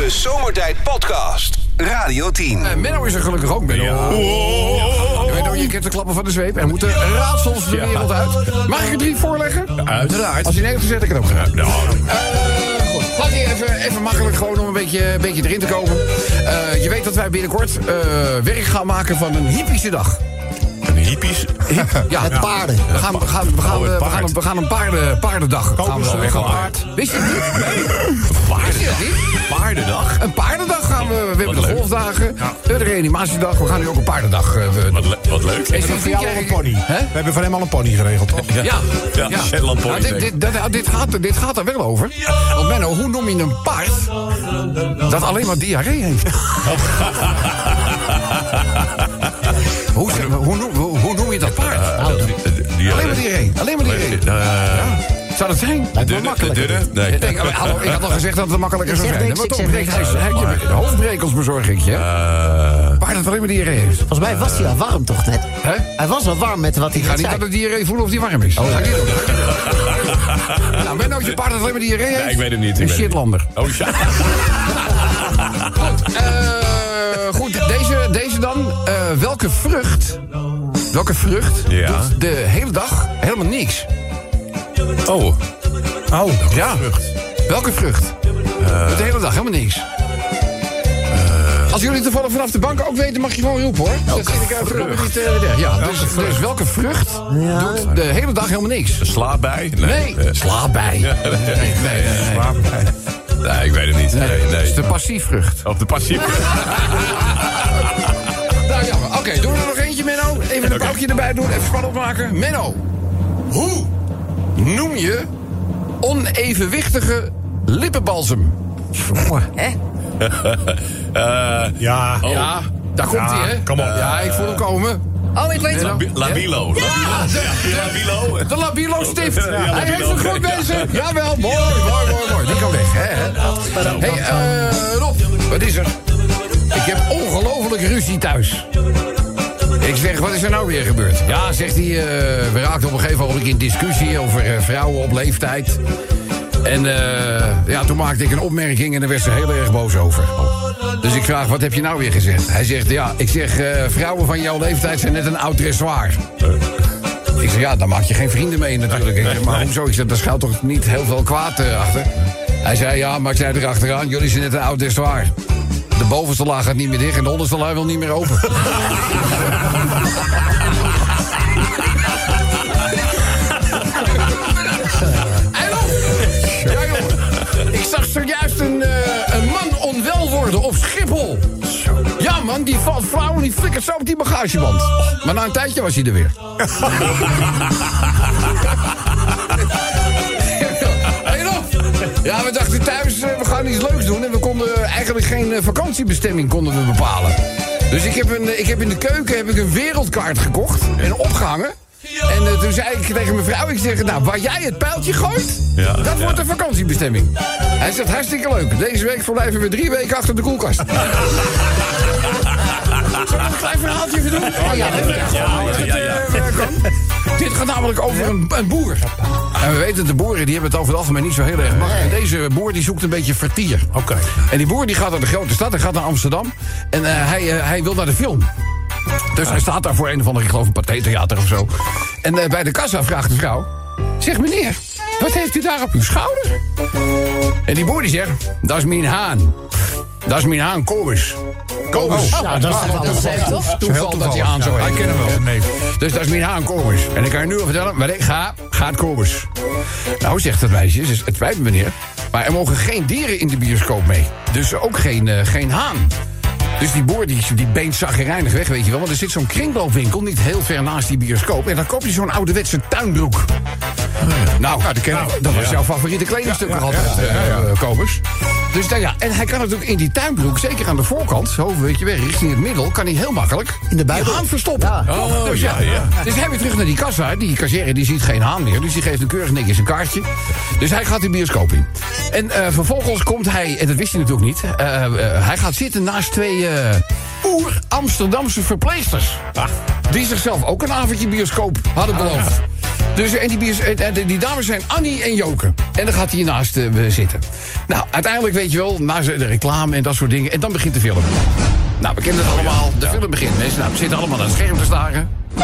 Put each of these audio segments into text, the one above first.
De Zomertijd Podcast. Radio 10. Eh, Menno is er gelukkig ook, Menno. Je weet ook, je kent de klappen van de zweep. Er moeten raadsels de wereld uit. Mag ik er drie voorleggen? Uiteraard. Als je nee hebt gezet, ik het ook gedaan. Eh, goed. Laat die even, even makkelijk gewoon om een beetje, een beetje erin te komen. Eh, je weet dat wij binnenkort eh, werk gaan maken van een hippische dag. Hippies. Ja, Met paarden. We gaan, we gaan, we gaan, Oh, het we paard. gaan, een- we gaan een paarden, paardendag gaan we, gaan paard? Wist je het niet? Paardendag. Een paardendag gaan we. We hebben Wat de leuk. golfdagen, hebben de reanimatiedag. We gaan nu ook een paardendag. eh, Wat, le- wat leuk. Is We dit voor jou al een pony. Hè? We hebben voor hem al een pony geregeld, toch? Ja, Ja, Shetland Nou, Pony, dit, denk dit, dit, dit gaat, dit gaat er wel over. Want Menno, hoe noem je een paard dat alleen maar diarree heeft? hoe, hoe, noem- je dat paard? Die, Alleen maar diarree. Alleen maar diarree. Zou dat zijn? Dunne? De dunne? Nee. Ik, denk, oh, hallo, ik had al gezegd dat het makkelijker zou zijn. Maar ik toch, niks. hij- hij- je- Hoofdbrekels bezorg ik je. Eh, Paard dat alleen maar diarree heeft. Volgens mij was hij al warm toch net? Hè? Hij was al warm met wat hij Ik ga niet aan de diarree voelen of die warm is. Dat ga ik niet doen. nou, Menno, je paard dat alleen maar diarree heeft? Nee, ik weet het niet, ik Een het shitlander. Oh, ja. Eh, goed, deze, deze dan. Eh, welke vrucht... Welke vrucht Ja. doet de hele dag helemaal niks? Oh. Oh, Ja. Welke vrucht? doet de hele dag helemaal niks. Als jullie toevallig vanaf de bank ook weten, mag je gewoon roepen hoor. Dat vind ik even niet eh. Ja, dus, dus welke vrucht doet de hele dag helemaal niks? Slaap bij? Nee, Eh, slaap bij. Nee, nee, nee, nee. Nee, ik weet het niet. Nee, Dat is nee. de passiefvrucht. Op de passief. Een pauwtje erbij doen, even spannend maken. Menno, hoe noem je onevenwichtige lippenbalsem? Eh, Ja. Ja, daar komt hij, hè? kom op. Ja, ik voel hem komen. Oh, ik weet het. Labi- Labilo. Ja, de, Labilo. de Labilo stift. Ja, Hij heeft het goed bezig. Jawel, mooi, mooi, mooi, mooi. Die kan weg, hè? hè? hey, eh, Rob, wat is er? Ik heb ongelooflijk ruzie thuis. Ik zeg, wat is er nou weer gebeurd? Ja, zegt hij, eh, we raakten op een gegeven moment in discussie over eh, vrouwen op leeftijd. En eh, ja, toen maakte ik een opmerking en daar werd ze heel erg boos over. Dus ik vraag, wat heb je nou weer gezegd? Hij zegt, ja, ik zeg, vrouwen van jouw leeftijd zijn net een oud dressoir. Ik zeg, ja, dan maak je geen vrienden mee natuurlijk. Maar hoezo? Ik zeg, daar schuilt toch niet heel veel kwaad achter? Hij zei, ja, maar ik zei erachteraan, jullie zijn net een oud dressoir. De bovenste laag gaat niet meer dicht en de onderste laag wil niet meer open. En op! Ja, jongen. Ik zag zojuist een, eh, een man onwel worden op Schiphol. Ja, man, die valt flauw en die flikkert zo op die bagageband. Maar na een tijdje was hij er weer. Hey. Ja, we dachten thuis, eh, we gaan iets leuks doen. En we konden eigenlijk geen eh, vakantiebestemming konden we bepalen. Dus ik heb, een, eh, ik heb in de keuken heb ik een wereldkaart gekocht en opgehangen. En eh, toen zei ik tegen mijn vrouw, ik zeg, nou, waar jij het pijltje gooit, Ja, dat ja. wordt een vakantiebestemming. Hij zegt, hartstikke leuk. Deze week verblijven we drie weken achter de koelkast. Zullen we een klein verhaaltje even doen? Oh, ja, dat ja, ja. eh, kan. Dit gaat namelijk over een, een boer. En we weten, de boeren die hebben het over het algemeen niet zo heel erg makkelijk. En deze boer die zoekt een beetje vertier. Oké. En die boer die gaat naar de grote stad, hij gaat naar Amsterdam. En eh, hij, eh, hij wil naar de film. Dus hij staat daar voor een of andere, ik geloof een patheetheater of zo. En eh, bij de kassa vraagt de vrouw... Zeg meneer, wat heeft u daar op uw schouder? En die boer die zegt, dat is mijn haan. Dat is mijn haan, Kobus. Kobus. Ja, dat is toch wel toch? Toeval dat hij aan zo heet. Ik ken hem wel. Nee. Dus dat is mijn haan Kobus. En ik kan je nu al vertellen, waar ik ga, gaat Kobus. Nou, zegt het meisje, dus het spijt me meneer... maar er mogen geen dieren in de bioscoop mee. Dus ook geen, eh, geen haan. Dus die boer die, die beent zaggerijnig weg, weet je wel. Want er zit zo'n kringloopwinkel niet heel ver naast die bioscoop. En dan koop je zo'n ouderwetse tuinbroek. Nou, dat, dat was jouw favoriete kledingstuk nog altijd, eh, Kobus. Dus nou ja, en hij kan natuurlijk in die tuinbroek, zeker aan de voorkant, zo weet je wel, richting het middel, kan hij heel makkelijk In de die haan verstoppen. Ja. Oh, dus ja, ja. Dus hij weer terug naar die kassa. Die kassière die ziet geen haan meer. Dus die geeft een keurig netjes een kaartje. Dus hij gaat de bioscoop in. En eh, vervolgens komt hij, en dat wist hij natuurlijk niet... eh, hij gaat zitten naast twee eh oer-Amsterdamse verpleegsters. Die zichzelf ook een avondje bioscoop hadden beloofd. Dus, en die, bios- en- en die dames zijn Annie en Joke. En dan gaat hij naast eh, zitten. Nou, uiteindelijk weet je wel, na de reclame en dat soort dingen. En dan begint de film. Nou, we kennen het allemaal. De film begint. Mensen nou, we zitten allemaal naar het scherm te staren.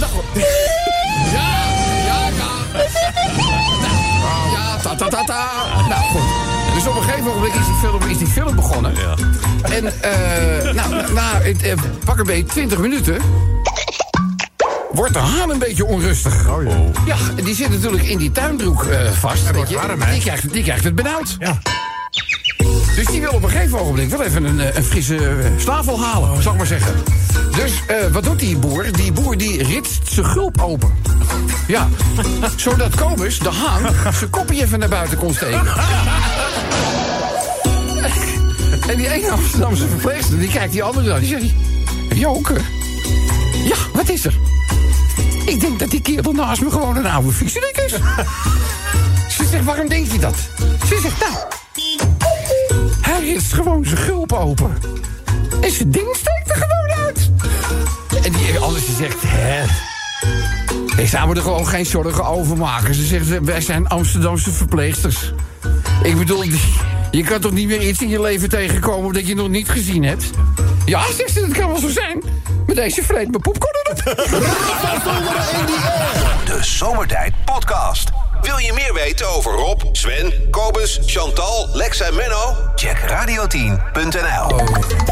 Nou, ja, ja, ja. Nou, ja, ta ta ta ta. Nou, goed. Dus op een gegeven moment is die film, is die film begonnen. En eh, nou, na, na eh, pak een beetje 20 minuten... wordt de haan een beetje onrustig. Oh, ja. Ja, die zit natuurlijk in die tuinbroek eh, vast. weet je. warm, die, krijgt, die krijgt het benauwd. Ja. Dus die wil op een gegeven ogenblik wel even een, een frisse snavel halen, zal ik maar zeggen. Dus wat doet die boer? Die boer die ritst zijn gulp open. Ja, zodat Kobus, de haan, zijn kopje even naar buiten kon steken. En die ene Amsterdamse verpleegster, die kijkt die andere aan. Die zegt, Joke, ja, wat is er? Ik denk dat die kerel naast me gewoon een oude fietserik is. Ze zegt, waarom denk je dat? Ze zegt, nou, hij ritst gewoon zijn gulp open. En zijn ding steekt er gewoon uit. En die anders die zegt, hè... Ik zou me er gewoon geen zorgen over maken. Ze zegt, wij zijn Amsterdamse verpleegsters. Ik bedoel, die- je kan toch niet meer iets in je leven tegenkomen... dat je nog niet gezien hebt? Ja, zegt ze, dat kan wel zo zijn. Maar deze vreet mijn popcorn op. De Zomertijd Podcast. Wil je meer weten over Rob, Sven, Kobus, Chantal, Lex en Menno? Check radio10.nl.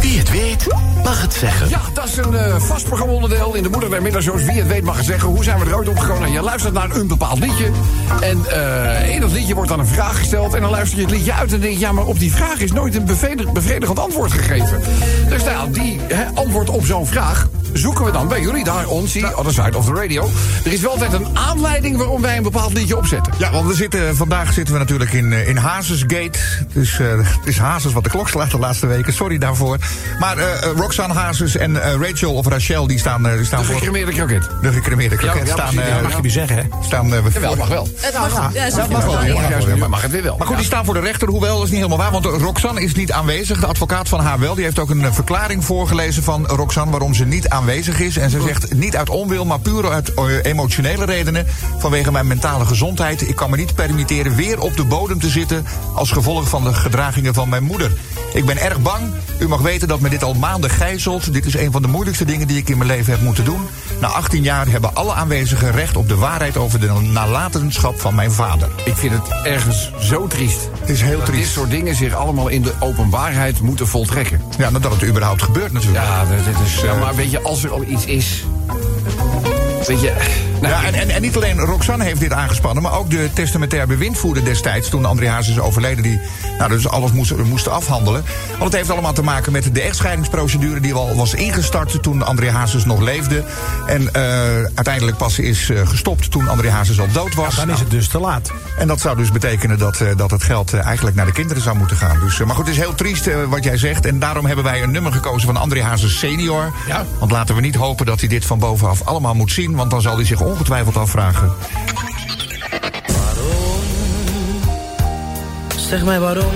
Wie het weet, mag het zeggen. Ja, dat is een eh, vast programma-onderdeel in de Moeder der Middagshows. Wie het weet mag het zeggen. Hoe zijn we er ooit opgekomen? Je luistert naar een bepaald liedje. En eh, in dat liedje wordt dan een vraag gesteld. En dan luister je het liedje uit en denk je... ja, maar op die vraag is nooit een bevredigend antwoord gegeven. Dus nou, die hè, antwoord op zo'n vraag zoeken we dan bij jullie daar on the other side of the radio. Er is wel altijd een aanleiding waarom wij een bepaald liedje opzetten. Ja, want we zitten, vandaag zitten we natuurlijk in, eh, in Hazesgate. Dus eh, het is Hazes wat de klok slaat de laatste weken. Sorry daarvoor. Maar eh, eh, Roxanne Hazes en eh, Rachel of Rachel, die staan, eh, die staan De voor... gecremeerde kroket. De gecremeerde kroket Ja, ja, staan... eh, ja, Mag je die zeggen, hè? staan eh, Jawel, mag wel. Het mag, ja, mag wel, ja. nu mag het weer wel. Maar goed, die staan voor de rechter. Hoewel, dat is niet helemaal waar. Want Roxanne is niet aanwezig. De advocaat van haar wel. Die heeft ook een eh, verklaring voorgelezen van Roxanne... waarom ze niet aanwezig is. En ze zegt niet uit onwil, maar puur uit eh, emotionele redenen. Vanwege mijn mentale gezondheid. Ik kan me niet permitteren weer op de bodem te zitten... als gevolg van de gedragingen van mijn moeder. Ik ben erg bang. U mag weten dat me dit al maanden gijzelt. Dit is een van de moeilijkste dingen die ik in mijn leven heb moeten doen. Na 18 jaar hebben alle aanwezigen recht op de waarheid... over de nalatenschap van mijn vader. Ik vind het ergens zo triest. Het is heel dat dit triest. soort dingen zich allemaal in de openbaarheid moeten voltrekken. Ja, nadat het überhaupt gebeurt natuurlijk. Ja, dat, dat is, ja, maar weet je, als er al iets is... Weet je... Nou, Ja, en, en, en niet alleen Roxanne heeft dit aangespannen, maar ook de testamentair bewindvoerder destijds, toen André Hazes is overleden, die nou, dus alles moest, moest afhandelen. Want het heeft allemaal te maken met de echtscheidingsprocedure die al was ingestart toen André Hazes nog leefde. En eh, uiteindelijk pas is eh, gestopt toen André Hazes al dood was. Dan is het dus te laat. En dat zou dus betekenen dat, eh, dat het geld eigenlijk naar de kinderen zou moeten gaan. Dus, maar goed, het is heel triest wat jij zegt. En daarom hebben wij een nummer gekozen van André Hazes senior. Ja. Want laten we niet hopen dat hij dit van bovenaf allemaal moet zien. Want dan zal hij zich ongetwijfeld afvragen. Zeg mij waarom.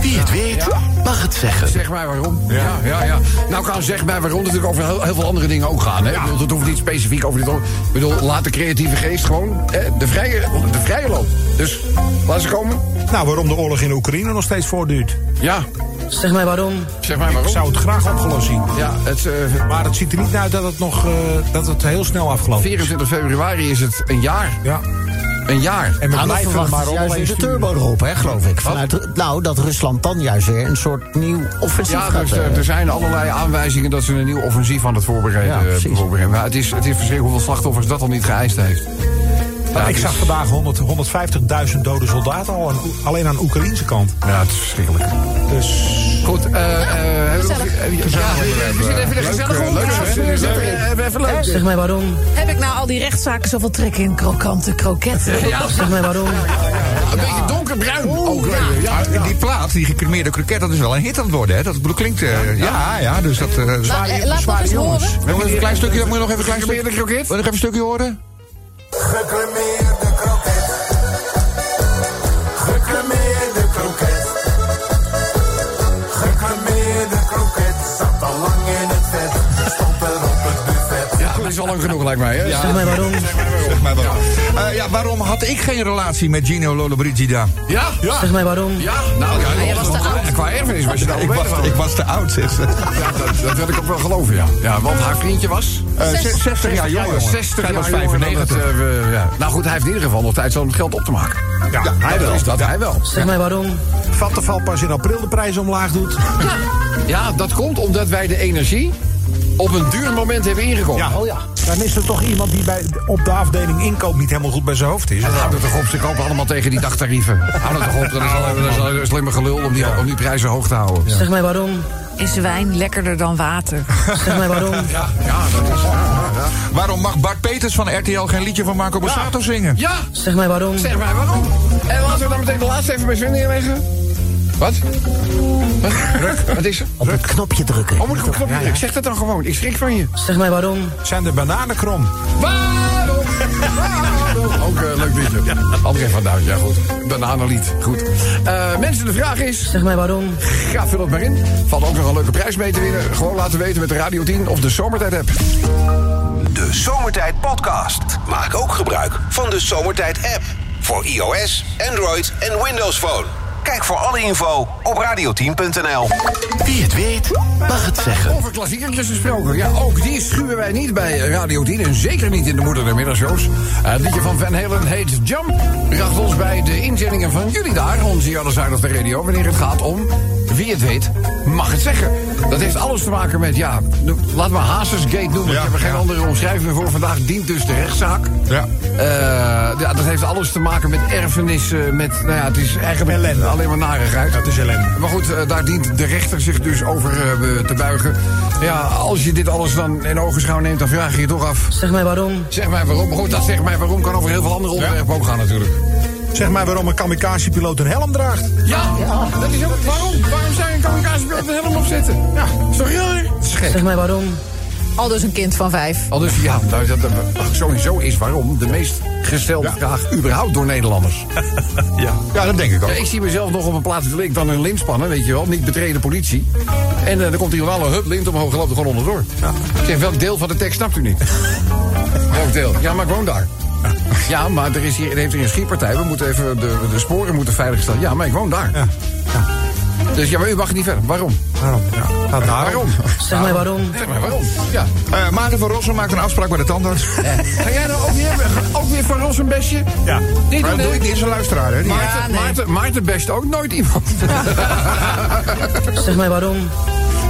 Wie het weet, mag het zeggen. Zeg mij waarom. Ja. ja, ja, Nou kan zeg mij waarom natuurlijk over heel, heel veel andere dingen ook gaan. Hè? Ik bedoel, het hoeft niet specifiek over dit. Ik bedoel, laat de creatieve geest gewoon hè, de, vrije, de vrije loop. Dus laat ze komen. Nou, waarom de oorlog in Oekraïne nog steeds voortduurt. Ja, Zeg mij waarom. zeg mij Ik waarom. zou het graag opgelost zien. Ja, het, eh, Maar het ziet er niet uit dat het nog eh, dat het heel snel afgelopen is. 24 februari is het een jaar. Ja. Een jaar. En we Nou, blijven maar op juist de turbo erop, hè, geloof ik. Vanuit, nou, dat Rusland dan juist weer een soort nieuw offensief Ja, gaat. dus, eh, er, er zijn allerlei aanwijzingen dat ze een nieuw offensief aan het voorbereiden, Ja, precies. voorbereiden. Maar het is, het is verschrikkelijk hoeveel slachtoffers dat al niet geëist heeft. Ja, ik is- zag vandaag 100 150.000 dode soldaten al, aan, alleen aan de Oekraïnse kant. Ja, het is verschrikkelijk. Dus Goed, eh eh, hebben we- gezellig. eh, ja, we we zitten even de gezellige. We even- leuk. Zeg mij waarom. Heb ik nou al die rechtszaken zoveel trek in krokante kroketten? Zeg mij waarom. Een beetje donkerbruin. ook, eh, ja. Ja, Die plaat, die gecremeerde kroket, dat is wel een hit aan het worden. Hè? Dat klinkt. eh, ja, ja, dus dat. eh, La- eh, Laat je nog even een klein stukje? Moet je nog even een klein stukje? Kroket? Wil je nog even een stukje horen? Gecremeerde kroket. Gecremeerde kroket. de kroket. Zat al lang in het vet. Stond er op het buffet. Ja, dat is al lang genoeg, lijkt mij. Hè? Zeg mij waarom. Zeg mij waarom. Eh, ja, waarom had ik geen relatie met Gino Lollobrigida? Ja? Ja. Zeg mij waarom. Nou, ja, je was te oud. En qua erfenis was je daar Ik was, ik was te oud, zegt ze. Ja, dat, dat wil ik ook wel geloven, ja. Ja, want haar vriendje was... Eh, zes- 60 jaar jonger. 60 Zij jaar was jonger dan 95. dat, eh, ja. Nou goed, hij heeft in ieder geval nog tijd om het geld op te maken. Ja, Hij wel. Is dat hij wel. Zeg mij waarom. Vattenval pas in april de prijs omlaag doet. Ja, dat komt omdat wij de energie op een duur moment hebben ingekocht. Ja. Oh ja. Dan is er toch iemand die bij, op de afdeling inkoop niet helemaal goed bij zijn hoofd is. Houd het toch op, ze kopen allemaal tegen die dagtarieven. Houd het toch op, dat is al, dat is al een slimme gelul om die, om die prijzen hoog te houden. Zeg mij waarom. Is wijn lekkerder dan water? Zeg mij waarom. Ja, ja, dat is... Ja, ja. Waarom mag Bart Peters van RTL geen liedje van Marco Borsato zingen? ja, Zeg mij waarom. zeg maar waarom. En laten we dan meteen de laatste even bij Sven neerleggen. Wat? Wat? Wat is er? Op het knopje drukken. Oh, moet ik een knopje drukken? Zeg dat dan gewoon. Ik schrik van je. Zeg mij waarom. Zijn de bananen krom? Waarom? Waarom? Ook een leuk liedje. André van Duin, ja goed. Bananenlied, goed. Eh, mensen, de vraag is... Zeg mij waarom. Ga, vul het maar in. Valt ook nog een leuke prijs mee te winnen. Gewoon laten weten met de Radio 10 of de Zomertijd app. De Zomertijd Podcast. Maak ook gebruik van de Zomertijd app. Voor iOS, Android en Windows Phone. Kijk voor alle info op radio10.nl. Wie het weet, mag het zeggen. Over klassiekertjes gesproken. Ja, ook die schuwen wij niet bij Radio 10. En zeker niet in de moeder der middagshows. Eh, Het liedje van Van Halen heet Jump. Bracht ons bij de inzendingen van jullie daar. Onze Other Side of the Radio. Wanneer het gaat om, wie het weet, mag het zeggen. Dat heeft alles te maken met, ja, laat maar Hazesgate noemen. Ja, ik heb er geen ja. andere omschrijving meer voor. Vandaag dient dus de rechtszaak. Ja. Eh, ja, dat heeft alles te maken met erfenissen. Met, nou ja, het is eigenlijk Ellende. alleen maar narigheid. Dat is ellende. Maar goed, eh, daar dient de rechter zich dus over eh, te buigen. Ja, als je dit alles dan in ogenschouw neemt, dan vraag je je toch af. Zeg mij waarom. Zeg mij waarom. Maar goed, dat zeg mij waarom kan over heel veel andere onderwerpen ook gaan natuurlijk. Zeg maar waarom een kamikaze-piloot een helm draagt. Ja, dat is ook. Waarom? Waarom zou je een kamikazepiloot een helm opzetten? Ja, is toch raar? Dat is gek. Zeg mij waarom. Al dus een kind van vijf. Al dus ja, dat, dat- sowieso is waarom de meest gestelde vraag überhaupt door Nederlanders. Ja. Ja, dat denk ik ook. Ja, ik zie mezelf nog op een plaats link dan een lint spannen, weet je wel. Niet betreden politie. En eh, dan komt hier wel een hup, lint omhoog loopt er gewoon onderdoor. Ik zeg, welk deel van de tekst snapt u niet? welk deel? Ja, maar ik woon daar. Ja, maar er, is hier, er heeft hier een schietpartij. We moeten even de, de sporen moeten veiligstellen. Ja, maar ik woon daar. Ja. Dus ja, maar u mag niet verder. Waarom? Waarom? Ja. Waarom? Zeg mij waarom. Zeg maar waarom? Ja. Eh, Maarten van Rossum maakt een afspraak bij de tandarts. Ga jij nou ook weer, ook weer van Ros een bestje? Ja. Niet Maar dat doe ik niet, is een luisteraar, hè? Die- Maarten, Maarten, Maarten best ook nooit iemand. Zeg mij waarom.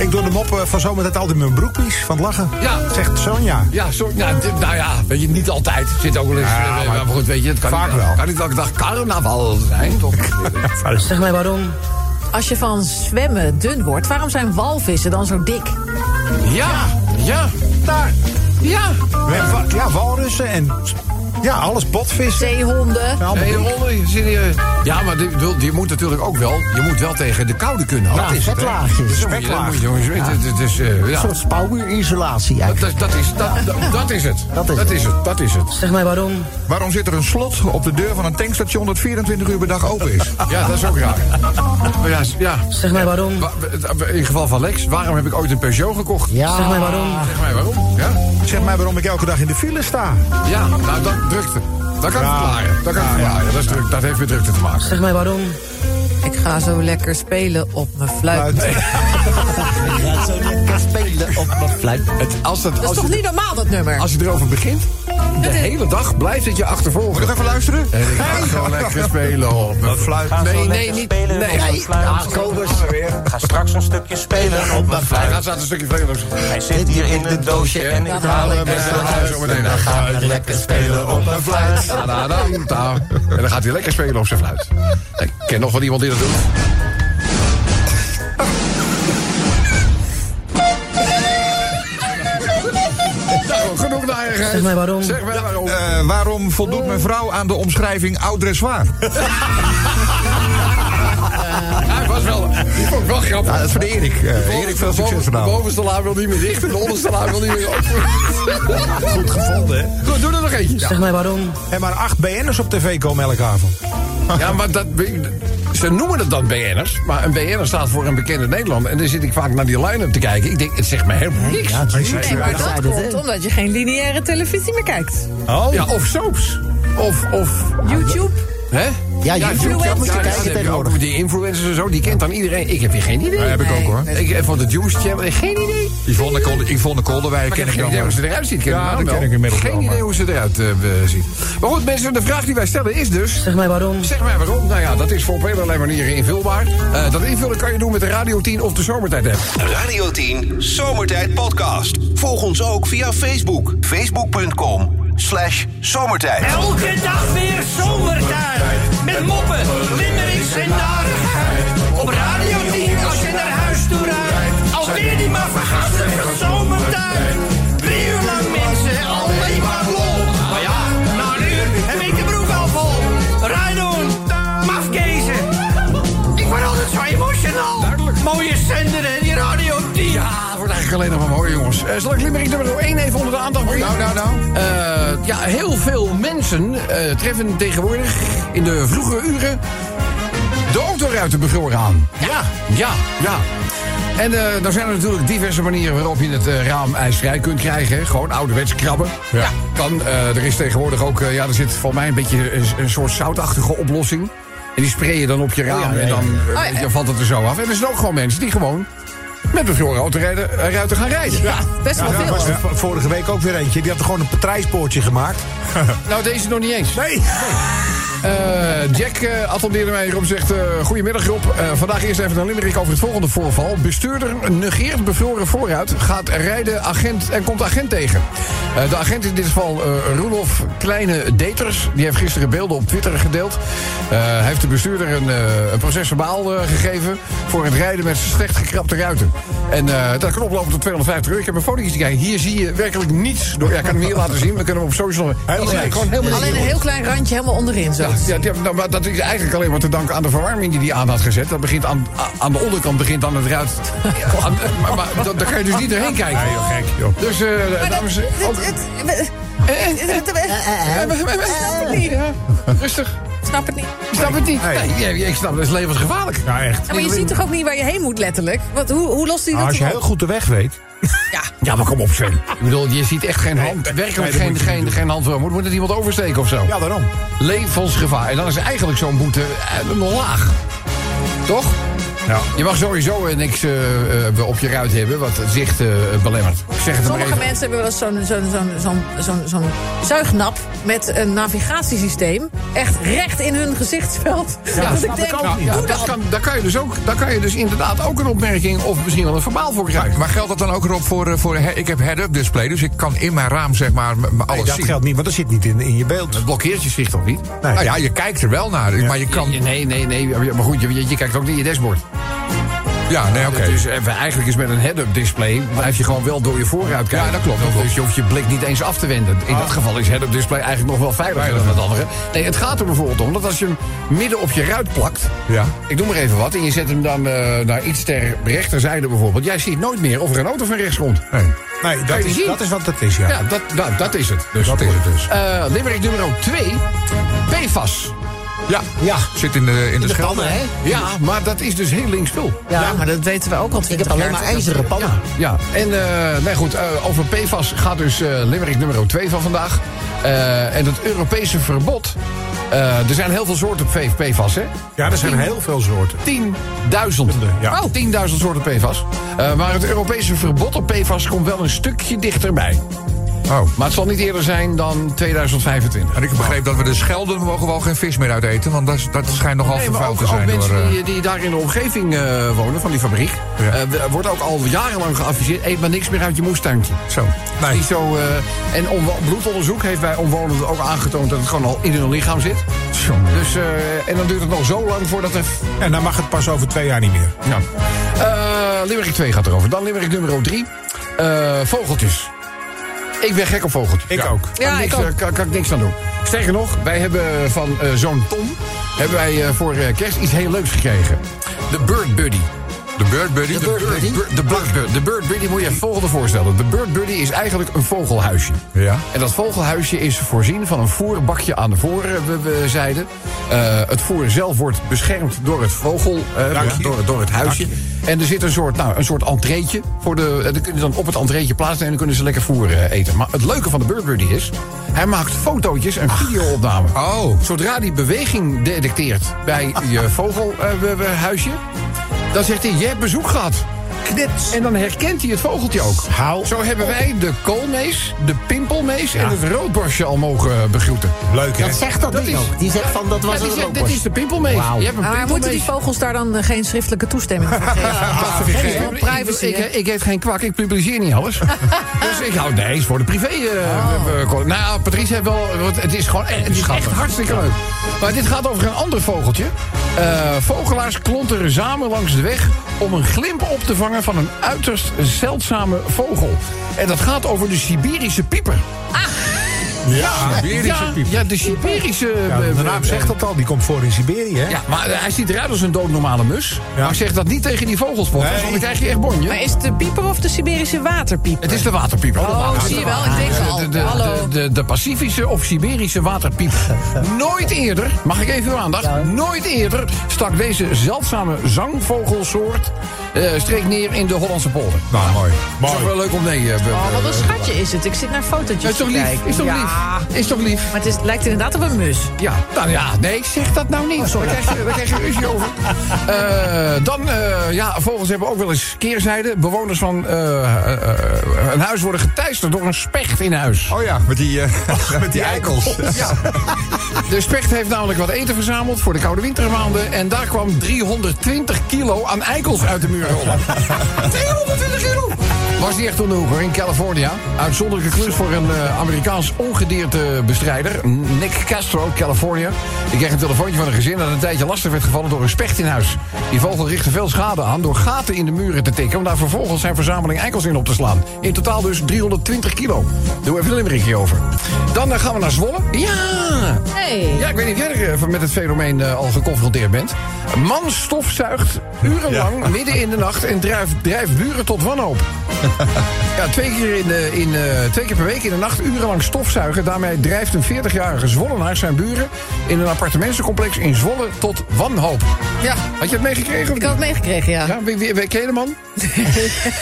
Ik doe de mop eh, van zometeen altijd mijn broekpies van het lachen. Ja. Zegt Sonja. Ja, zo, nou, nou ja, weet je, niet altijd. Zit ook wel eens. Ja, eh, maar maar goed, weet je, het kan vaak niet, wel. kan niet elke dag carnaval zijn, toch? Zeg mij waarom. Als je van zwemmen dun wordt, waarom zijn walvissen dan zo dik? ja, ja, Daar. ja. Ja, walrussen en ja, alles botvissen. Zeehonden. Ja, zit hier- Ja, maar je moet natuurlijk ook wel, je moet wel tegen de koude kunnen. Ja, je jongens weten. Het is, eh, Een ja. soort spouwmuurisolatie eigenlijk. Dat, dat, is, dat, dat, dat is het. Dat is dat het. is het. Dat is het. Zeg mij waarom. Waarom zit er een slot op de deur van een tankstation dat 24 uur per dag open is? Ja, dat is ook raar. Maar ja, ja. Zeg mij waarom. Wa- In geval van Lex, waarom heb ik ooit een Peugeot gekocht? Ja. Zeg mij waarom. Zeg mij waarom? Ja? Zeg mij waarom ik elke dag in de file sta. Ja, nou, dat drukte. Dat kan ik Ja. verklaren. Dat kan verklaren. Dat, is druk, dat heeft met drukte te maken. Zeg mij waarom. Ik ga zo lekker spelen op mijn fluit. Fluit. Ik ga zo lekker spelen op mijn fluit. Het, als, dat, Dat is toch je, niet normaal, dat nummer? als je erover begint, de hele dag blijft het je achtervolgen. Nog even luisteren? En ik ga zo lekker spelen op mijn fluit. Nee, nee, niet. Nee, nee. Kobus. Ga straks een stukje spelen op mijn Hij fluit. gaat een stukje vleugels. Hij zit hier in het doosje en ik haal hem best naar huis. Zo meteen. Dan gaan we lekker spelen op mijn fluit. Da, da, da, da. En dan gaat hij lekker spelen op zijn fluit. Ik ken nog wel iemand die dat doet. Nou, genoeg narigheid. Zeg mij waarom. Zeg mij waarom. Eh, waarom voldoet mijn vrouw aan de omschrijving oud dressoir? Hij was wel, die vond ik wel grappig. Ja, dat is voor de Erik. Eh, Erik, veel succes De vanavond. bovenste wil niet meer dicht en de onderste wil niet meer open. Goed gevonden, hè? Goed, doe er nog eentje. Zeg mij waarom. En maar acht BN'ers op tv komen elke avond. Ja, maar dat... Ze noemen het dan BN'ers, maar een BN'er staat voor een bekende Nederlander. En dan zit ik vaak naar die line-up te kijken. Ik denk, het zegt me helemaal niks. Ja, Nee, maar dat komt omdat je geen lineaire televisie meer kijkt. Oh, Ja, of soaps. Of, of YouTube. Hè? Ja, YouTube, dat moet je ja, kijken tegenwoordig. ook Die influencers en zo, die kent dan iedereen. Ik heb weer geen idee. Ja, heb ik ook hoor. Ik heb van de Juice Channel geen idee. Yvonne, Kolde, Yvonne Kolderwij Maar ken ik ik heb geen dan idee hoe wel. ze eruit ziet. Ja, ik de dat ken wel. ik inmiddels Geen idee hoe ze eruit eh, eh, ziet. Maar goed, mensen, de vraag die wij stellen is dus... Zeg mij waarom. Zeg mij waarom. Nou ja, dat is voor op allerlei manieren invulbaar. Eh, dat invullen kan je doen met de Radio 10 of de Zomertijd app. Radio 10 Zomertijd Podcast. Volg ons ook via Facebook. Facebook.com slash zomertijd. Elke dag weer zomertijd. Met moppen, limmerings en narigheid. Op Radio 10 als je naar huis toe rijdt. Alweer die maar vergastige zomertijd. Eigenlijk alleen nog maar mooi, jongens. Eh, zal ik Limerick nummer 1 even onder de aandacht brengen? Nou, nou, nou. Eh, ja, heel veel mensen eh, treffen tegenwoordig in de vroege uren de autoruitenbevroren aan. Ja, ja, ja. En dan zijn er natuurlijk diverse manieren waarop je het raam ijsvrij kunt krijgen. hè. Gewoon ouderwets krabben. Ja. Kan. Er is tegenwoordig ook, ja, er zit voor mij een beetje een, een soort zoutachtige oplossing. En die spray je dan op je raam en dan Oh, dan valt het er zo af. En er zijn ook gewoon mensen die gewoon met bevroren autoruiten ruiten gaan rijden. Ja. Best wel Ja, veel. was er v- vorige week ook weer eentje. Die had er gewoon een patrijspoortje gemaakt. Nou, deze nog niet eens. Nee. Eh, Jack eh attendeerde mij hierop zegt... eh, goedemiddag Rob, vandaag eerst even een limerick over het volgende voorval. Bestuurder negeert bevroren vooruit, gaat rijden agent en komt agent tegen. De agent in dit geval Roelof Kleine Deters... die heeft gisteren beelden op Twitter gedeeld. Hij heeft de bestuurder een, een proces verbaal gegeven... voor het rijden met slecht gekrapte ruiten. En dat kan oplopen tot 250 euro. Ik heb een fotootje gekeken. Hier zie je werkelijk niets. Door, ja, ik kan hem hier laten zien. We kunnen hem op social... Alleen een heel klein randje helemaal onderin zo. Ja, ja, ja, nou, maar dat is eigenlijk alleen maar te danken aan de verwarming die hij aan had gezet. Dat begint aan, aan de onderkant begint dan het ruit. Aan- maar maar dat- daar kan je dus niet doorheen kijken. Nee, joh, gek, joh. Dus, eh dames en Het- ook- het- het- Eh, eh, eh, eh, eh, eh, Snap het niet. ja, Rustig. Snap het niet. Ik snap het niet. Nee. Ik snap het. Dat is levensgevaarlijk. Ja, echt. Ja, maar je ziet toch ook niet waar je heen moet, letterlijk? Wat, hoe, hoe lost hij dat Nou, als je heel goed de weg weet. Ja, Ja, maar kom op, Sven. Ik bedoel, je ziet echt geen hand. nee, werkelijk dat geen, moet je geen, geen hand. Moet, moet het iemand oversteken of zo? Ja, daarom. Levensgevaar. En dan is eigenlijk zo'n boete eh, nog laag. Toch? Ja. Je mag sowieso eh, niks eh, eh, op je ruit hebben wat het zicht eh, belemmert. Ik zeg het sommige even. mensen hebben wel eens zo'n zo'n zo'n zo'n zo'n zo'n zuignap met een navigatiesysteem. Echt recht in hun gezichtsveld. Ja, dat ik denk, ook niet. Ja, doe dat dat. kan, daar, kan je dus ook, daar kan je dus inderdaad ook een opmerking of misschien wel een verbaal voor krijgen. Maar geldt dat dan ook erop voor, eh, voor ik heb head-up display, dus ik kan in mijn raam zeg maar m- Nee, alles dat zien. geldt niet, want dat zit niet in, in je beeld. Het blokkeert je zicht toch niet? Nee. Nou ja, je kijkt er wel naar, maar je kan... Nee, nee, nee. Maar goed, je, je kijkt ook niet in je dashboard. Ja, nee, oké. Dus even, eigenlijk is met een head-up display blijf je gewoon wel door je vooruit kijken. Ja, dat klopt, dat Dus klopt. je hoeft je blik niet eens af te wenden. In dat geval is head-up display eigenlijk nog wel veiliger dan het andere. Nee, het gaat er bijvoorbeeld om dat als je hem midden op je ruit plakt. Ja. Ik noem maar even wat. En je zet hem dan eh, naar iets ter rechterzijde bijvoorbeeld. Jij ziet nooit meer of er een auto van rechts komt. Nee. Nee, dat is, dat is wat het is, ja. Ja, dat, dat, dat is het. Dus Dat is het dus. Eh limerick nummer 2. PFAS. Ja, Ja. zit in de, in de, pannen, hè? Ja, maar dat is dus heel linksvul. Ja, maar dat weten we ook al Ik 20 heb alleen maar ijzeren pannen. Ja, en eh, nee, goed, eh, over PFAS gaat dus eh limerick nummer 2 van vandaag. Eh, en het Europese verbod. eh, er zijn heel veel soorten PFAS, hè? Ja, er zijn heel veel soorten. 10.000. Ja. Oh, 10.000 soorten PFAS. Eh, maar het Europese verbod op PFAS komt wel een stukje dichterbij. Oh. Maar het zal niet eerder zijn dan 2025. En ik begreep dat we de Schelden mogen wel geen vis meer uit eten, want dat, dat schijnt nogal Nee, vervuild ook, te ook zijn. mensen door, eh, die, die daar in de omgeving eh, wonen, van die fabriek... Ja. eh, wordt ook al jarenlang geadviseerd... eet maar niks meer uit je moestuintje. Zo. Nee. Niet zo, eh, en bloedonderzoek heeft bij omwonenden ook aangetoond... dat het gewoon al in hun lichaam zit. Dus, eh, en dan duurt het nog zo lang voordat er... En dan mag het pas over twee jaar niet meer. Ja. Limerick 2 gaat erover. Dan Limerick nummer 3. vogeltjes. Ik ben gek op vogeltjes. Ik ook. Kan, Ja, niks, ik ook. eh, kan, kan ik niks aan doen. Sterker nog, wij hebben van eh, zo'n Tom... hebben wij eh, voor eh, kerst iets heel leuks gekregen. De Bird Buddy. De Bird Buddy? De Bird Buddy? De Bird Buddy. De Bird Buddy moet je je het volgende voorstellen. De Bird Buddy is eigenlijk een vogelhuisje. Ja. En dat vogelhuisje is voorzien van een voerbakje aan de voorzijde. Eh het voer zelf wordt beschermd door het vogel, eh, Dakje. door, door het huisje. En er zit een soort, nou, een soort entreetje. Voor de, en dan kun je dan op het entreetje plaatsen en dan kunnen ze lekker voer eh, eten. Maar het leuke van de Bird Buddy is... hij maakt fotootjes en videoopname. Oh. Zodra die beweging detecteert bij je vogelhuisje... dan zegt hij, je hebt bezoek gehad. Knits. En dan herkent hij het vogeltje ook. Hou Zo hebben wij de koolmees, de pimpelmees en het roodborstje al mogen begroeten. Leuk, hè? Dat zegt dat, Dat ding is- ook. Die zegt van dat was een zegt, rookborst. dit is de pimpelmees. Je hebt een Maar moeten die vogels daar dan eh, geen schriftelijke toestemming voor geven? Ah, Dat ik- is wel ik- privacy. Ik, ik, ik heet geen kwak, ik publiceer niet alles. dus ik hou, nee, is voor de privé. eh, Oh. eh, nou, Patrice heeft wel, het is gewoon, eh, het is echt hartstikke leuk. Maar dit gaat over een ander vogeltje. Eh, vogelaars klonteren samen langs de weg om een glimp op te vangen van een uiterst zeldzame vogel. En dat gaat over de Siberische pieper. Ja, Siberische ja, pieper. ja, de Siberische... Ja, eh, de naam eh, zegt dat al, die komt voor in Siberië, hè? Ja, maar eh, hij ziet eruit als een doodnormale mus. Ja. Maar zeg dat niet tegen die vogelspot, Nee. want dan krijg je echt bonje. Maar is het de pieper of de Siberische waterpieper? Het is de waterpieper. Oh, zie je wel, ik denk al. De, de, Hallo. de, de, de Pacifische of Siberische waterpieper. nooit eerder, mag ik even uw aandacht? Nooit eerder stak deze zeldzame zangvogelsoort... eh, streek neer in de Hollandse polder. Nou, mooi. Dat is ook wel leuk om nee... eh, be- Oh, wat een schatje is het. Ik zit naar fotootjes Is toch te lief? kijken. Is toch lief? Is toch lief? Maar het is, lijkt inderdaad op een mus. Ja, nou ja, nee, zeg dat nou niet. Daar krijg je, daar krijg je ruzie over. Eh, dan, eh, ja, vogels hebben ook wel eens keerzijde. Bewoners van eh, een huis worden geteisterd door een specht in huis. Oh ja, met die, eh, met die eikels. Ja. De specht heeft namelijk wat eten verzameld voor de koude wintermaanden. En daar kwam 320 kilo aan eikels uit de muur rollen. 320 kilo! Was niet echt om de hoek hoor, in California. Uitzonderlijke klus voor een eh, Amerikaans ongediertebestrijder. Nick Castro, California. Die kreeg een telefoontje van een gezin dat een tijdje lastig werd gevallen door een specht in huis. Die vogel richtte veel schade aan door gaten in de muren te tikken... om daar vervolgens zijn verzameling eikels in op te slaan. In totaal dus 320 kilo. Doe even een limmerikje over. Dan eh, gaan we naar Zwolle. Ja! Hey. Ja, ik weet niet of jij er eh, met het fenomeen eh, al geconfronteerd bent. Een man stofzuigt urenlang midden in de nacht en drijft, drijft buren tot wanhoop. Ja, twee keer, in de, in, eh, twee keer per week in de nacht urenlang stofzuigen. Daarmee drijft een 40-jarige Zwollenaar zijn buren in een appartementencomplex in Zwolle tot wanhoop. Ja, had je het meegekregen? of Ik had het meegekregen, ja. Ja, wie, wie, wie- ken je de man?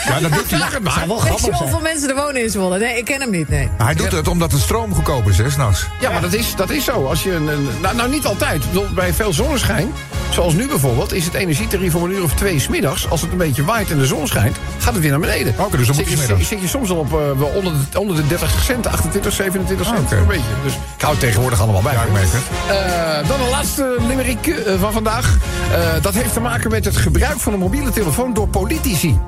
Ja, dat doet hij. Het maar. wel hoeveel mensen er wonen in Zwolle. Nee, ik ken hem niet, nee. Maar hij doet het omdat de stroom goedkoop is, hè, s'nachts. Ja, maar dat is, dat is zo. Als je een, een- nou, nou, niet altijd. Ik bedoel, Bij veel zonneschijn, zoals nu bijvoorbeeld... is het energietarief om een uur of twee smiddags... als het een beetje waait en de zon schijnt, gaat het weer naar beneden. Oké, dus dan moet zit, je je, smiddags. zit je soms al op wel onder, de, onder de 30 cent, 28, 27 cent. Een beetje. Dus ik hou het tegenwoordig allemaal bij. Ja, ik merk het. Eh, dan een laatste limerick eh, van vandaag. Dat heeft te maken met het gebruik van een mobiele telefoon door politici.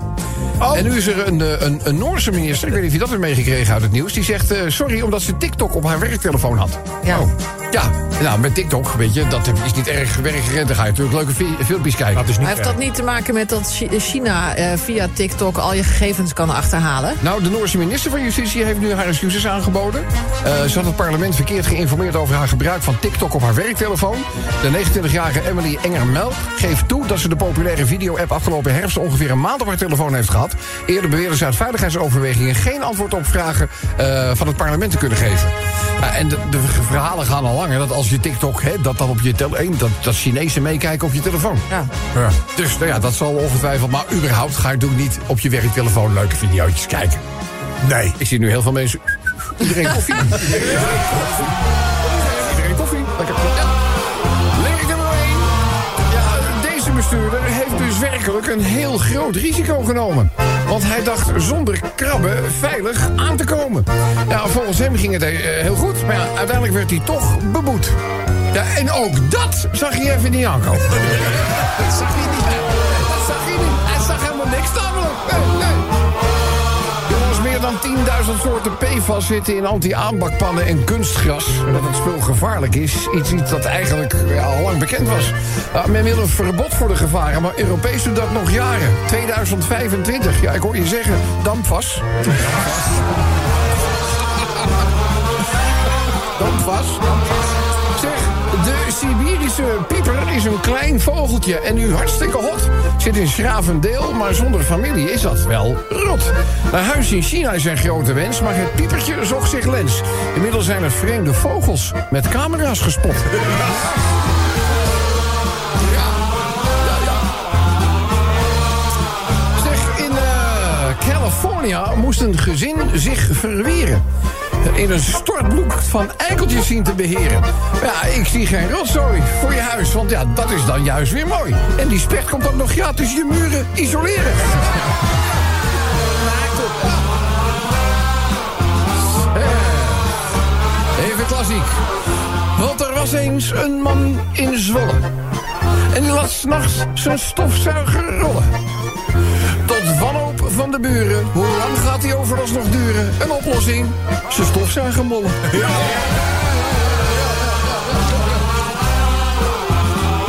En nu is er een, een, een Noorse minister, ik weet niet of je dat hebt meegekregen uit het nieuws... die zegt sorry omdat ze TikTok op haar werktelefoon had. Ja. Oh. Ja, nou met TikTok, weet je, dat is niet erg werkgerend. Dan ga je natuurlijk leuke fi- filmpjes kijken. Dat is niet Maar heeft dat niet te maken met dat Chi- China eh, via TikTok al je gegevens kan achterhalen? Nou, de Noorse minister van Justitie heeft nu haar excuses aangeboden. Eh, ze had het parlement verkeerd geïnformeerd over haar gebruik van TikTok op haar werktelefoon. De 29-jarige Emily Enger-Melk geeft toe dat ze de populaire video-app afgelopen herfst ongeveer een maand op haar telefoon heeft gehad. Eerder beweerde ze uit veiligheidsoverwegingen geen antwoord op vragen eh, van het parlement te kunnen geven. Nou, en de, de verhalen gaan al langer dat als je TikTok, hè, dat dan op je telefoon, dat, dat Chinezen meekijken op je telefoon. Ja. Ja. Dus nou ja, dat zal ongetwijfeld. Maar überhaupt ga je natuurlijk niet op je werktelefoon leuke video's kijken. Nee. Ik zie nu heel veel mensen. Iedereen koffie. Iedereen koffie. Lekker. Ja. Link nummer 1. Ja, deze bestuurder heeft dus werkelijk een heel groot risico genomen. Want hij dacht zonder krabben veilig aan te komen. Ja, volgens hem ging het eh, heel goed. Maar ja, uiteindelijk werd hij toch beboet. Ja, en ook dat zag je even niet aankomen. Dat zag je niet. Dat zag je niet. Hij zag helemaal niks namelijk. Dan 10.000 soorten PFAS zitten in anti-aanbakpannen en kunstgras. En dat het spul gevaarlijk is, iets, iets dat eigenlijk al lang bekend was. Men wil een verbod voor de gevaren, maar Europees doet dat nog jaren. 2025, ja, ik hoor je zeggen, dampvas. Dampvas. De Siberische pieper is een klein vogeltje en nu hartstikke hot. Zit in Schravendeel, maar zonder familie is dat wel rot. Een huis in China is een grote wens, maar het piepertje zocht zich lens. Inmiddels zijn er vreemde vogels met camera's gespot. Zeg, in eh, California moest een gezin zich verweren. In een stortbloek van eikeltjes zien te beheren. Ja, ik zie geen rotzooi voor je huis, want ja, dat is dan juist weer mooi. En die specht komt ook nog gratis je muren isoleren. Eh, Even klassiek. Want er was eens een man in Zwolle. En die laat s'nachts zijn stofzuiger rollen. Van de buren. Hoe lang gaat die overlast nog duren? Een oplossing. Zijn stofzuiger mollen.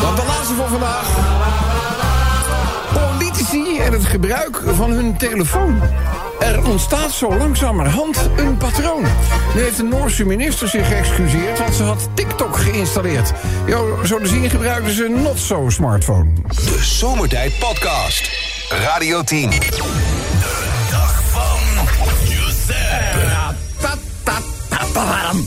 Dan de laatste voor vandaag. Politici en het gebruik van hun telefoon. Er ontstaat zo langzamerhand een patroon. Nu heeft de Noorse minister zich geëxcuseerd... want ze had TikTok geïnstalleerd. Jo, zo te zien gebruikten ze een not-so-smartphone. De Zomertijd Podcast. Radio 10.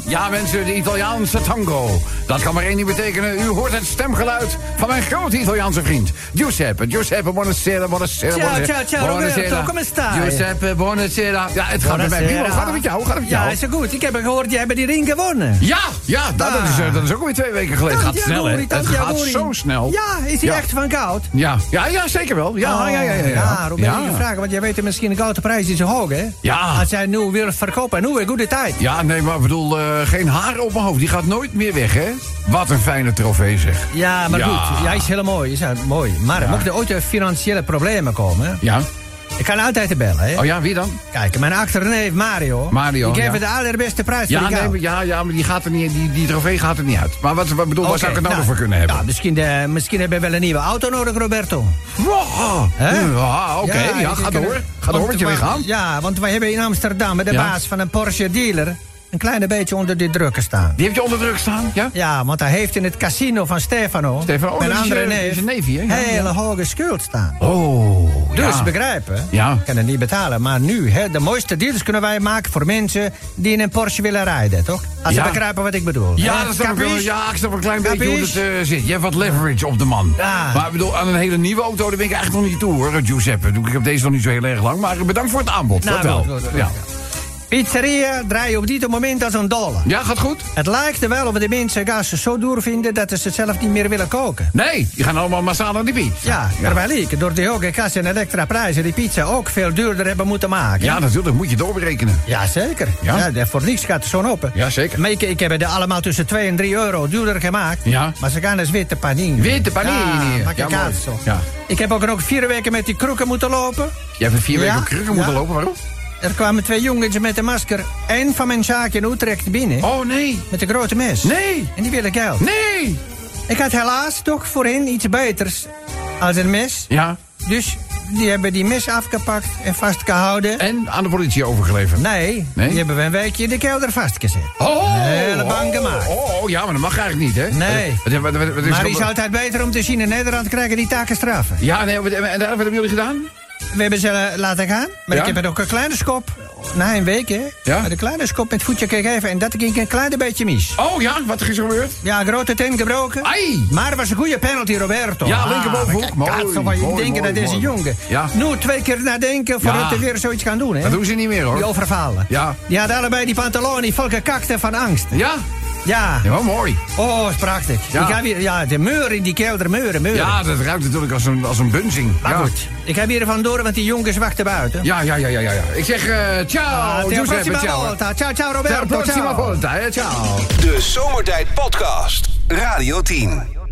Ja, mensen, de Italiaanse tango. Dat kan maar één ding betekenen. U hoort het stemgeluid van mijn grote Italiaanse vriend. Giuseppe, Giuseppe, buonasera, buonasera. Ciao, buonasera, ciao, ciao, Roberto, buonasera. come stai? Giuseppe, buonasera. Ja, het gaat met mij. Gaat het met jou? Hoe gaat het met jou? Ja, is goed. Ik heb gehoord, jij hebt die ring gewonnen. Ja, ja dat, dat is, eh, dat is ook weer twee weken geleden. Het gaat snel, hè? Het gaat zo snel. Ja, is hij Ja. echt van goud? Ja, ja, ja zeker wel. Ja, Oh, ja, ja, ja. ja. Ja, vragen, want jij weet misschien de gouden prijs is hoog, hè? Ja. Als jij nu wil verkopen, nu een goede tijd. Ja, nee, maar ik bedoel, eh, geen haar op mijn hoofd. Die gaat nooit meer weg, hè? Wat een fijne trofee, zeg. Ja, maar Ja. goed, jij is heel mooi. Is heel mooi. Maar mochten er ooit er financiële problemen komen, Ja? ik kan altijd te bellen, hè? Oh ja, wie dan? Kijk, mijn achterneef Mario. Mario, Ik geef ja. de allerbeste prijs Ja, voor die nee, ja, ja, maar die, gaat er niet, die, die trofee gaat er niet uit. Maar wat, wat bedoel, waar zou ik het nou, nou, nog voor kunnen hebben? Ja, misschien, de, misschien hebben we wel een nieuwe auto nodig, Roberto. Wow. Hè? Ja, oké. Ja, ga door. Ga door met je maar- lichaam. Ja, want wij hebben in Amsterdam met de Ja. baas van een Porsche dealer... een klein beetje onder de drukken staan. Die heb je onder druk staan, ja? Ja, want hij heeft in het casino van Stefano... Stefano, oh, dat is andere neef... is een neefje, hè? Ja, hele ja. hoge schuld staan. Oh, Dus ja. begrijpen, Ja. kan het niet betalen. Maar nu, hè, de mooiste deals kunnen wij maken voor mensen die in een Porsche willen rijden, toch? Als ze begrijpen wat ik bedoel. Ja, Hè? dat snap ik wel. Ja, ik snap een klein beetje hoe het eh, zit. Je hebt wat leverage op de man. Ja. Maar ik bedoel, aan een hele nieuwe auto, daar ben ik eigenlijk nog niet toe, hoor, Giuseppe. Ik heb deze nog niet zo heel erg lang, maar bedankt voor het aanbod. Nou, dat wel. goed, goed, goed. Ja. Pizzeria draai je op dit moment als een dolle. ja, gaat goed? Het lijkt er wel of de mensen gas zo duur vinden dat ze het zelf niet meer willen koken. Nee, die gaan allemaal massaal naar die pizza. Ja, terwijl ik door de hoge gas en extra prijzen die pizza ook veel duurder hebben moeten maken. Ja, natuurlijk, moet je doorberekenen. Ja, zeker. Ja? Ja? voor niks gaat het zo open. Ja, zeker. Maar ik, ik heb het allemaal tussen 2 en 3 euro duurder gemaakt. Ja. Maar ze gaan dus witte panini. Witte panini. Ja, maak je Ja, kaas. Ja. Ik heb ook nog vier weken met die kroeken moeten lopen. Jij hebt vier Ja? weken op krukken moeten Ja. lopen, waarom? Er kwamen twee jongens met een masker. Eén van mijn zaak in Utrecht binnen. Oh, nee. Met een grote mes. Nee. En die willen geld. Nee. Ik had helaas toch voor hen iets beters als een mes. Ja. Dus die hebben die mes afgepakt en vastgehouden. En aan de politie overgeleverd. Nee, Nee? die hebben we een weekje in de kelder vastgezet. Oh, Een hele bang oh, gemaakt. Oh, oh, ja, maar dat mag eigenlijk niet, hè? Nee. Wat, wat, wat, wat is Maar het is altijd beter om te zien in Nederland krijgen die taken straffen. Ja, nee, en daar, wat hebben jullie gedaan? We hebben ze eh, laten gaan. Maar Ja? ik heb er ook een kleine schop. Na een week, hè? Ja? Met een kleine schop met voetje gegeven. En dat ging een klein beetje mis. Oh ja, wat is er gebeurd? Ja, grote teen gebroken. Ai! Maar het was een goede penalty, Roberto. Ja, linkerbovenhoek. kijk, Mooi, van je mooi, denken mooi, dat deze jongen. Ja. Nu twee keer nadenken voordat Ja. ze weer zoiets gaan doen, hè? Dat doen ze niet meer, hoor. Die overvallen. Ja. Die hadden allebei die pantaloni vol gekakte van angst. Ja? Ja. Ja, mooi. Oh, is prachtig. Ja. Ik heb hier, ja, de muur in die kelder, muren, muren. Ja, dat ruikt natuurlijk als een, als een bunzing. Maar ja. goed, ik heb hier vandoor, want die jongens wachten buiten. Ja, ja, ja, ja, ja. ja. Ik zeg eh ciao, Ah, till Giuseppe, ciao. volta. Ciao, ciao Roberto. prossima ciao. volta, hè, ciao. De Zomertijd Podcast. Radio 10.